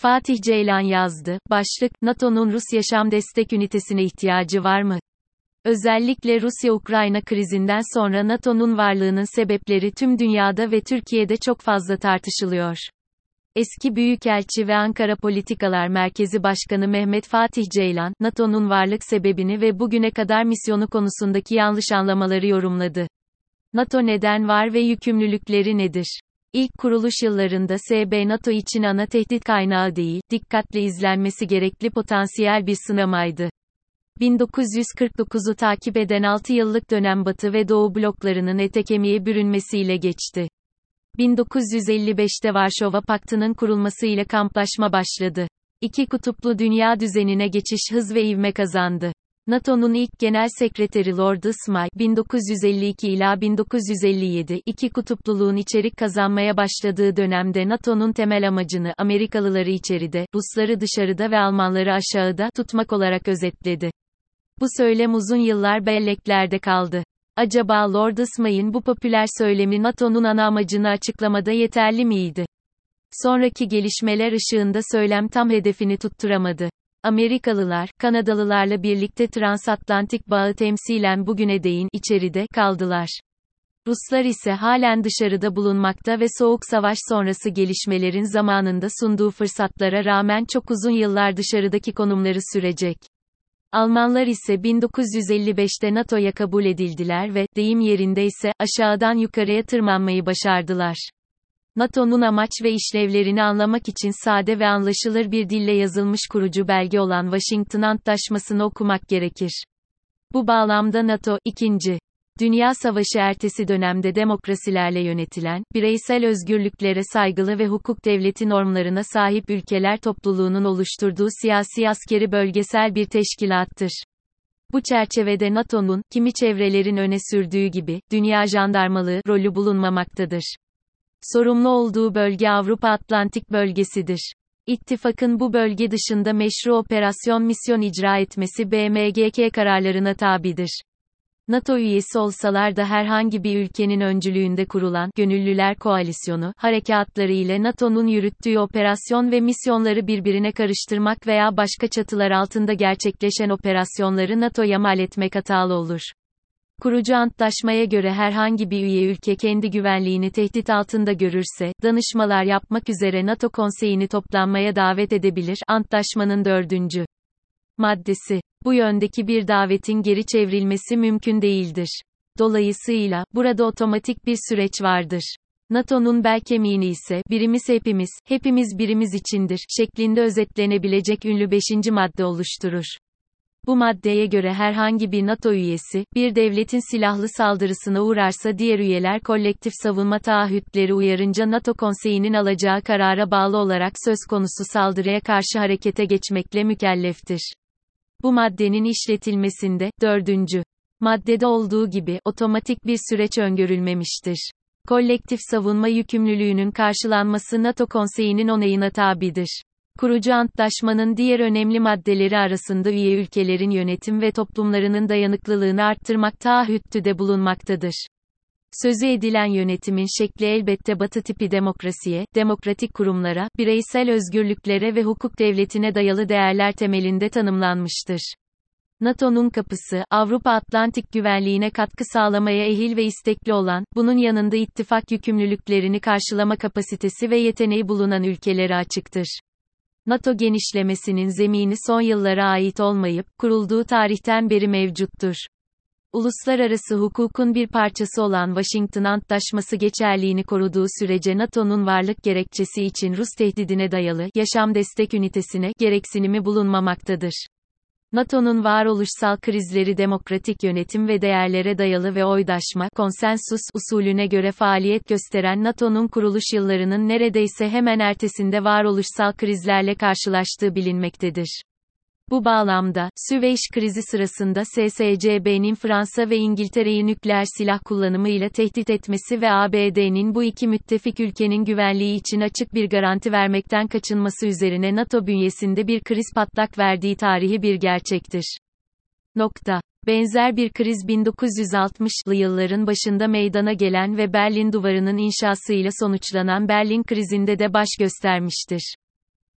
Fatih Ceylan yazdı. Başlık, NATO'nun Rus yaşam destek ünitesine ihtiyacı var mı? Özellikle Rusya-Ukrayna krizinden sonra NATO'nun varlığının sebepleri tüm dünyada ve Türkiye'de çok fazla tartışılıyor. Eski Büyükelçi ve Ankara Politikalar Merkezi Başkanı Mehmet Fatih Ceylan, NATO'nun varlık sebebini ve bugüne kadar misyonu konusundaki yanlış anlamaları yorumladı. NATO neden var ve yükümlülükleri nedir? İlk kuruluş yıllarında SB NATO için ana tehdit kaynağı değil, dikkatle izlenmesi gerekli potansiyel bir sınamaydı. 1949'u takip eden 6 yıllık dönem Batı ve Doğu bloklarının ete bürünmesiyle geçti. 1955'te Varşova Paktı'nın kurulmasıyla kamplaşma başladı. İki kutuplu dünya düzenine geçiş hız ve ivme kazandı. NATO'nun ilk genel sekreteri Lord Ismay, 1952 ila 1957, iki kutupluluğun içerik kazanmaya başladığı dönemde NATO'nun temel amacını Amerikalıları içeride, Rusları dışarıda ve Almanları aşağıda tutmak olarak özetledi. Bu söylem uzun yıllar belleklerde kaldı. Acaba Lord Ismay'ın bu popüler söylemi NATO'nun ana amacını açıklamada yeterli miydi? Sonraki gelişmeler ışığında söylem tam hedefini tutturamadı. Amerikalılar, Kanadalılarla birlikte transatlantik bağı temsilen bugüne değin içeride kaldılar. Ruslar ise halen dışarıda bulunmakta ve Soğuk Savaş sonrası gelişmelerin zamanında sunduğu fırsatlara rağmen çok uzun yıllar dışarıdaki konumları sürecek. Almanlar ise 1955'te NATO'ya kabul edildiler ve, deyim yerinde ise, aşağıdan yukarıya tırmanmayı başardılar. NATO'nun amaç ve işlevlerini anlamak için sade ve anlaşılır bir dille yazılmış kurucu belge olan Washington Antlaşması'nı okumak gerekir. Bu bağlamda NATO, 2. Dünya Savaşı ertesi dönemde demokrasilerle yönetilen, bireysel özgürlüklere saygılı ve hukuk devleti normlarına sahip ülkeler topluluğunun oluşturduğu siyasi askeri bölgesel bir teşkilattır. Bu çerçevede NATO'nun, kimi çevrelerin öne sürdüğü gibi, dünya jandarmalığı rolü bulunmamaktadır. Sorumlu olduğu bölge Avrupa Atlantik bölgesidir. İttifakın bu bölge dışında meşru operasyon misyon icra etmesi BMGK kararlarına tabidir. NATO üyesi olsalar da herhangi bir ülkenin öncülüğünde kurulan Gönüllüler Koalisyonu harekatları ile NATO'nun yürüttüğü operasyon ve misyonları birbirine karıştırmak veya başka çatılar altında gerçekleşen operasyonları NATO'ya mal etmek hatalı olur. Kurucu antlaşmaya göre herhangi bir üye ülke kendi güvenliğini tehdit altında görürse, danışmalar yapmak üzere NATO konseyini toplanmaya davet edebilir. Antlaşmanın dördüncü maddesi. Bu yöndeki bir davetin geri çevrilmesi mümkün değildir. Dolayısıyla, burada otomatik bir süreç vardır. NATO'nun bel kemiğini ise, birimiz hepimiz, hepimiz birimiz içindir, şeklinde özetlenebilecek ünlü beşinci madde oluşturur. Bu maddeye göre herhangi bir NATO üyesi, bir devletin silahlı saldırısına uğrarsa diğer üyeler kolektif savunma taahhütleri uyarınca NATO konseyinin alacağı karara bağlı olarak söz konusu saldırıya karşı harekete geçmekle mükelleftir. Bu maddenin işletilmesinde, dördüncü maddede olduğu gibi, otomatik bir süreç öngörülmemiştir. Kolektif savunma yükümlülüğünün karşılanması NATO konseyinin onayına tabidir. Kurucu antlaşmanın diğer önemli maddeleri arasında üye ülkelerin yönetim ve toplumlarının dayanıklılığını arttırmak taahhüttü bulunmaktadır. Sözü edilen yönetimin şekli elbette batı tipi demokrasiye, demokratik kurumlara, bireysel özgürlüklere ve hukuk devletine dayalı değerler temelinde tanımlanmıştır. NATO'nun kapısı, Avrupa Atlantik güvenliğine katkı sağlamaya ehil ve istekli olan, bunun yanında ittifak yükümlülüklerini karşılama kapasitesi ve yeteneği bulunan ülkelere açıktır. NATO genişlemesinin zemini son yıllara ait olmayıp, kurulduğu tarihten beri mevcuttur. Uluslararası hukukun bir parçası olan Washington Antlaşması geçerliğini koruduğu sürece NATO'nun varlık gerekçesi için Rus tehdidine dayalı yaşam destek ünitesine gereksinimi bulunmamaktadır. NATO'nun varoluşsal krizleri demokratik yönetim ve değerlere dayalı ve oydaşma, konsensus usulüne göre faaliyet gösteren NATO'nun kuruluş yıllarının neredeyse hemen ertesinde varoluşsal krizlerle karşılaştığı bilinmektedir. Bu bağlamda, Süveyş krizi sırasında SSCB'nin Fransa ve İngiltere'yi nükleer silah kullanımı ile tehdit etmesi ve ABD'nin bu iki müttefik ülkenin güvenliği için açık bir garanti vermekten kaçınması üzerine NATO bünyesinde bir kriz patlak verdiği tarihi bir gerçektir. Nokta. Benzer bir kriz 1960'lı yılların başında meydana gelen ve Berlin Duvarı'nın inşasıyla sonuçlanan Berlin krizinde de baş göstermiştir.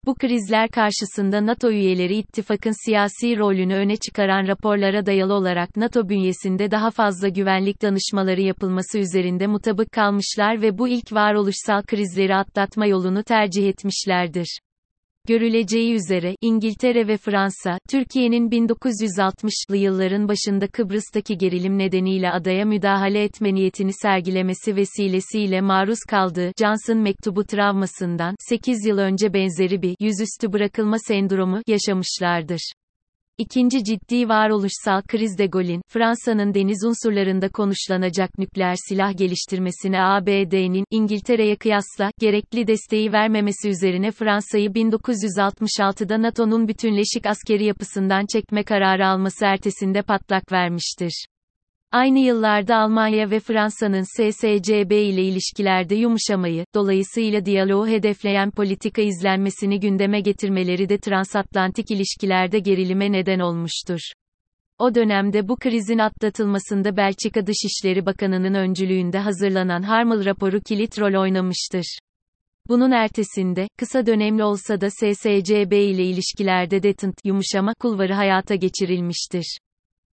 Bu krizler karşısında NATO üyeleri ittifakın siyasi rolünü öne çıkaran raporlara dayalı olarak NATO bünyesinde daha fazla güvenlik danışmaları yapılması üzerinde mutabık kalmışlar ve bu ilk varoluşsal krizleri atlatma yolunu tercih etmişlerdir. Görüleceği üzere, İngiltere ve Fransa, Türkiye'nin 1960'lı yılların başında Kıbrıs'taki gerilim nedeniyle adaya müdahale etme niyetini sergilemesi vesilesiyle maruz kaldığı Johnson mektubu travmasından 8 yıl önce benzeri bir yüzüstü bırakılma sendromu yaşamışlardır. İkinci ciddi varoluşsal kriz de Gaulle'in, Fransa'nın deniz unsurlarında konuşlanacak nükleer silah geliştirmesine ABD'nin, İngiltere'ye kıyasla, gerekli desteği vermemesi üzerine Fransa'yı 1966'da NATO'nun bütünleşik askeri yapısından çekme kararı alması ertesinde patlak vermiştir. Aynı yıllarda Almanya ve Fransa'nın SSCB ile ilişkilerde yumuşamayı, dolayısıyla diyaloğu hedefleyen politika izlenmesini gündeme getirmeleri de transatlantik ilişkilerde gerilime neden olmuştur. O dönemde bu krizin atlatılmasında Belçika Dışişleri Bakanı'nın öncülüğünde hazırlanan Harmel raporu kilit rol oynamıştır. Bunun ertesinde, kısa dönemli olsa da SSCB ile ilişkilerde detent yumuşama kulvarı hayata geçirilmiştir.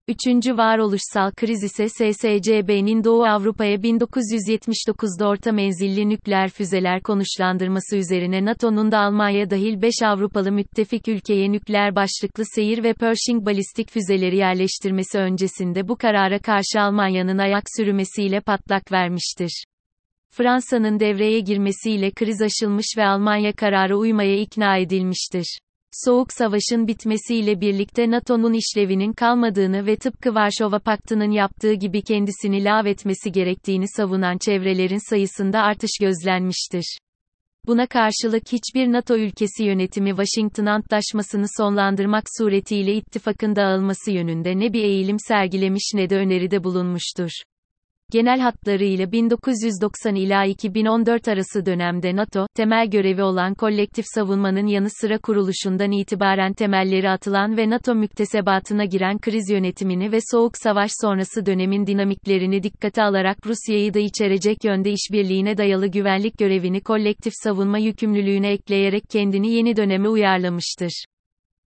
Üçüncü varoluşsal kriz ise SSCB'nin Doğu Avrupa'ya 1979'da orta menzilli nükleer füzeler konuşlandırması üzerine NATO'nun da Almanya dahil 5 Avrupalı müttefik ülkeye nükleer başlıklı seyir ve Pershing balistik füzeleri yerleştirmesi öncesinde bu karara karşı Almanya'nın ayak sürümesiyle patlak vermiştir. Fransa'nın devreye girmesiyle kriz aşılmış ve Almanya karara uymaya ikna edilmiştir. Soğuk Savaş'ın bitmesiyle birlikte NATO'nun işlevinin kalmadığını ve tıpkı Varşova Paktı'nın yaptığı gibi kendisini lağvetmesi gerektiğini savunan çevrelerin sayısında artış gözlenmiştir. Buna karşılık hiçbir NATO ülkesi yönetimi Washington Antlaşması'nı sonlandırmak suretiyle ittifakın dağılması yönünde ne bir eğilim sergilemiş ne de öneride bulunmuştur. Genel hatlarıyla 1990 ila 2014 arası dönemde NATO, temel görevi olan kolektif savunmanın yanı sıra kuruluşundan itibaren temelleri atılan ve NATO müktesebatına giren kriz yönetimini ve Soğuk Savaş sonrası dönemin dinamiklerini dikkate alarak Rusya'yı da içerecek yönde işbirliğine dayalı güvenlik görevini kolektif savunma yükümlülüğüne ekleyerek kendini yeni döneme uyarlamıştır.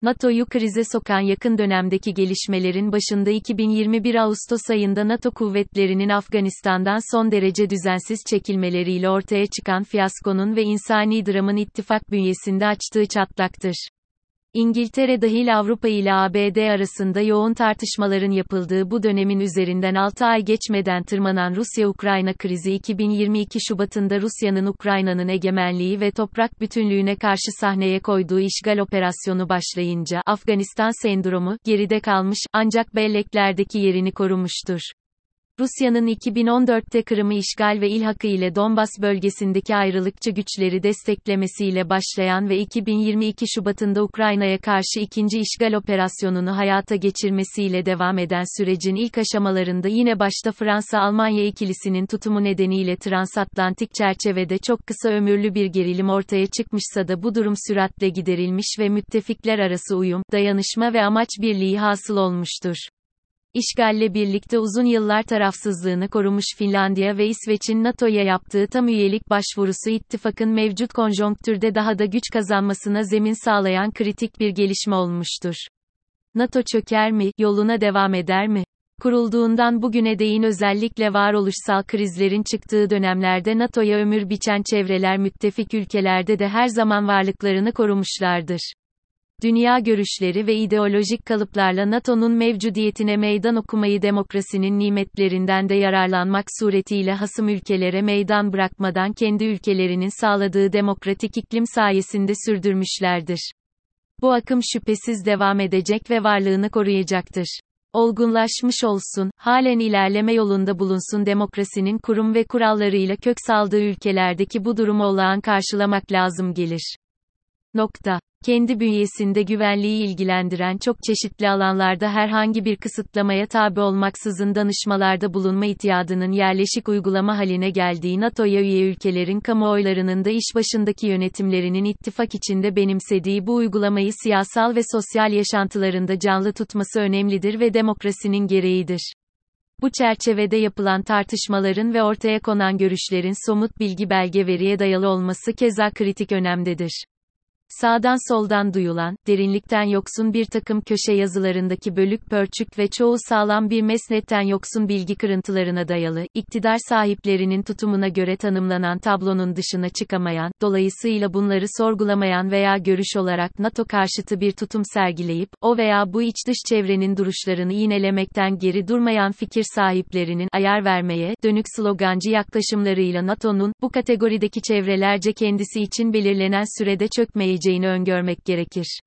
NATO'yu krize sokan yakın dönemdeki gelişmelerin başında 2021 Ağustos ayında NATO kuvvetlerinin Afganistan'dan son derece düzensiz çekilmeleriyle ortaya çıkan fiyaskonun ve insani dramın ittifak bünyesinde açtığı çatlaktır. İngiltere dahil Avrupa ile ABD arasında yoğun tartışmaların yapıldığı bu dönemin üzerinden 6 ay geçmeden tırmanan Rusya-Ukrayna krizi 2022 Şubat'ında Rusya'nın Ukrayna'nın egemenliği ve toprak bütünlüğüne karşı sahneye koyduğu işgal operasyonu başlayınca Afganistan sendromu geride kalmış ancak belleklerdeki yerini korumuştur. Rusya'nın 2014'te Kırım'ı işgal ve ilhakı ile Donbas bölgesindeki ayrılıkçı güçleri desteklemesiyle başlayan ve 2022 Şubat'ında Ukrayna'ya karşı ikinci işgal operasyonunu hayata geçirmesiyle devam eden sürecin ilk aşamalarında yine başta Fransa-Almanya ikilisinin tutumu nedeniyle transatlantik çerçevede çok kısa ömürlü bir gerilim ortaya çıkmışsa da bu durum süratle giderilmiş ve müttefikler arası uyum, dayanışma ve amaç birliği hasıl olmuştur. İşgalle birlikte uzun yıllar tarafsızlığını korumuş Finlandiya ve İsveç'in NATO'ya yaptığı tam üyelik başvurusu ittifakın mevcut konjonktürde daha da güç kazanmasına zemin sağlayan kritik bir gelişme olmuştur. NATO çöker mi, yoluna devam eder mi? Kurulduğundan bugüne değin özellikle varoluşsal krizlerin çıktığı dönemlerde NATO'ya ömür biçen çevreler müttefik ülkelerde de her zaman varlıklarını korumuşlardır dünya görüşleri ve ideolojik kalıplarla NATO'nun mevcudiyetine meydan okumayı demokrasinin nimetlerinden de yararlanmak suretiyle hasım ülkelere meydan bırakmadan kendi ülkelerinin sağladığı demokratik iklim sayesinde sürdürmüşlerdir. Bu akım şüphesiz devam edecek ve varlığını koruyacaktır. Olgunlaşmış olsun, halen ilerleme yolunda bulunsun demokrasinin kurum ve kurallarıyla kök saldığı ülkelerdeki bu durumu olağan karşılamak lazım gelir. Nokta. Kendi bünyesinde güvenliği ilgilendiren çok çeşitli alanlarda herhangi bir kısıtlamaya tabi olmaksızın danışmalarda bulunma itiyadının yerleşik uygulama haline geldiği NATO'ya üye ülkelerin kamuoylarının da iş başındaki yönetimlerinin ittifak içinde benimsediği bu uygulamayı siyasal ve sosyal yaşantılarında canlı tutması önemlidir ve demokrasinin gereğidir. Bu çerçevede yapılan tartışmaların ve ortaya konan görüşlerin somut bilgi belge veriye dayalı olması keza kritik önemdedir. Sağdan soldan duyulan, derinlikten yoksun bir takım köşe yazılarındaki bölük pörçük ve çoğu sağlam bir mesnetten yoksun bilgi kırıntılarına dayalı, iktidar sahiplerinin tutumuna göre tanımlanan tablonun dışına çıkamayan, dolayısıyla bunları sorgulamayan veya görüş olarak NATO karşıtı bir tutum sergileyip, o veya bu iç dış çevrenin duruşlarını yinelemekten geri durmayan fikir sahiplerinin ayar vermeye dönük slogancı yaklaşımlarıyla NATO'nun bu kategorideki çevrelerce kendisi için belirlenen sürede çökmeyeceği olabileceğini öngörmek gerekir.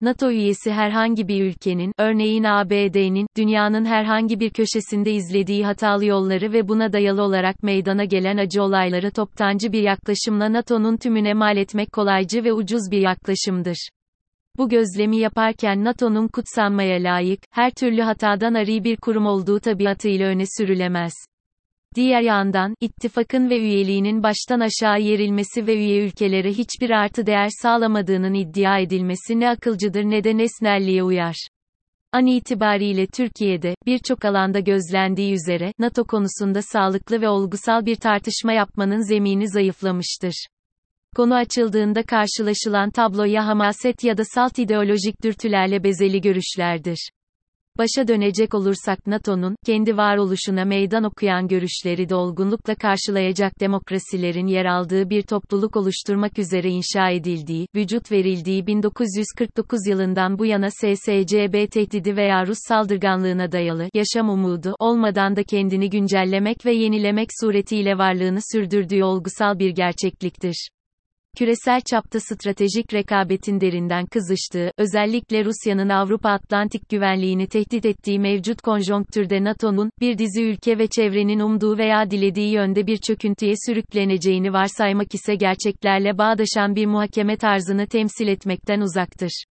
NATO üyesi herhangi bir ülkenin, örneğin ABD'nin, dünyanın herhangi bir köşesinde izlediği hatalı yolları ve buna dayalı olarak meydana gelen acı olayları toptancı bir yaklaşımla NATO'nun tümüne mal etmek kolaycı ve ucuz bir yaklaşımdır. Bu gözlemi yaparken NATO'nun kutsanmaya layık, her türlü hatadan arı bir kurum olduğu tabiatıyla öne sürülemez. Diğer yandan, ittifakın ve üyeliğinin baştan aşağı yerilmesi ve üye ülkelere hiçbir artı değer sağlamadığının iddia edilmesi ne akılcıdır ne de nesnelliğe uyar. An itibariyle Türkiye'de, birçok alanda gözlendiği üzere, NATO konusunda sağlıklı ve olgusal bir tartışma yapmanın zemini zayıflamıştır. Konu açıldığında karşılaşılan tablo ya hamaset ya da salt ideolojik dürtülerle bezeli görüşlerdir. Başa dönecek olursak NATO'nun, kendi varoluşuna meydan okuyan görüşleri dolgunlukla karşılayacak demokrasilerin yer aldığı bir topluluk oluşturmak üzere inşa edildiği, vücut verildiği 1949 yılından bu yana SSCB tehdidi veya Rus saldırganlığına dayalı, yaşam umudu, olmadan da kendini güncellemek ve yenilemek suretiyle varlığını sürdürdüğü olgusal bir gerçekliktir küresel çapta stratejik rekabetin derinden kızıştığı, özellikle Rusya'nın Avrupa Atlantik güvenliğini tehdit ettiği mevcut konjonktürde NATO'nun, bir dizi ülke ve çevrenin umduğu veya dilediği yönde bir çöküntüye sürükleneceğini varsaymak ise gerçeklerle bağdaşan bir muhakeme tarzını temsil etmekten uzaktır.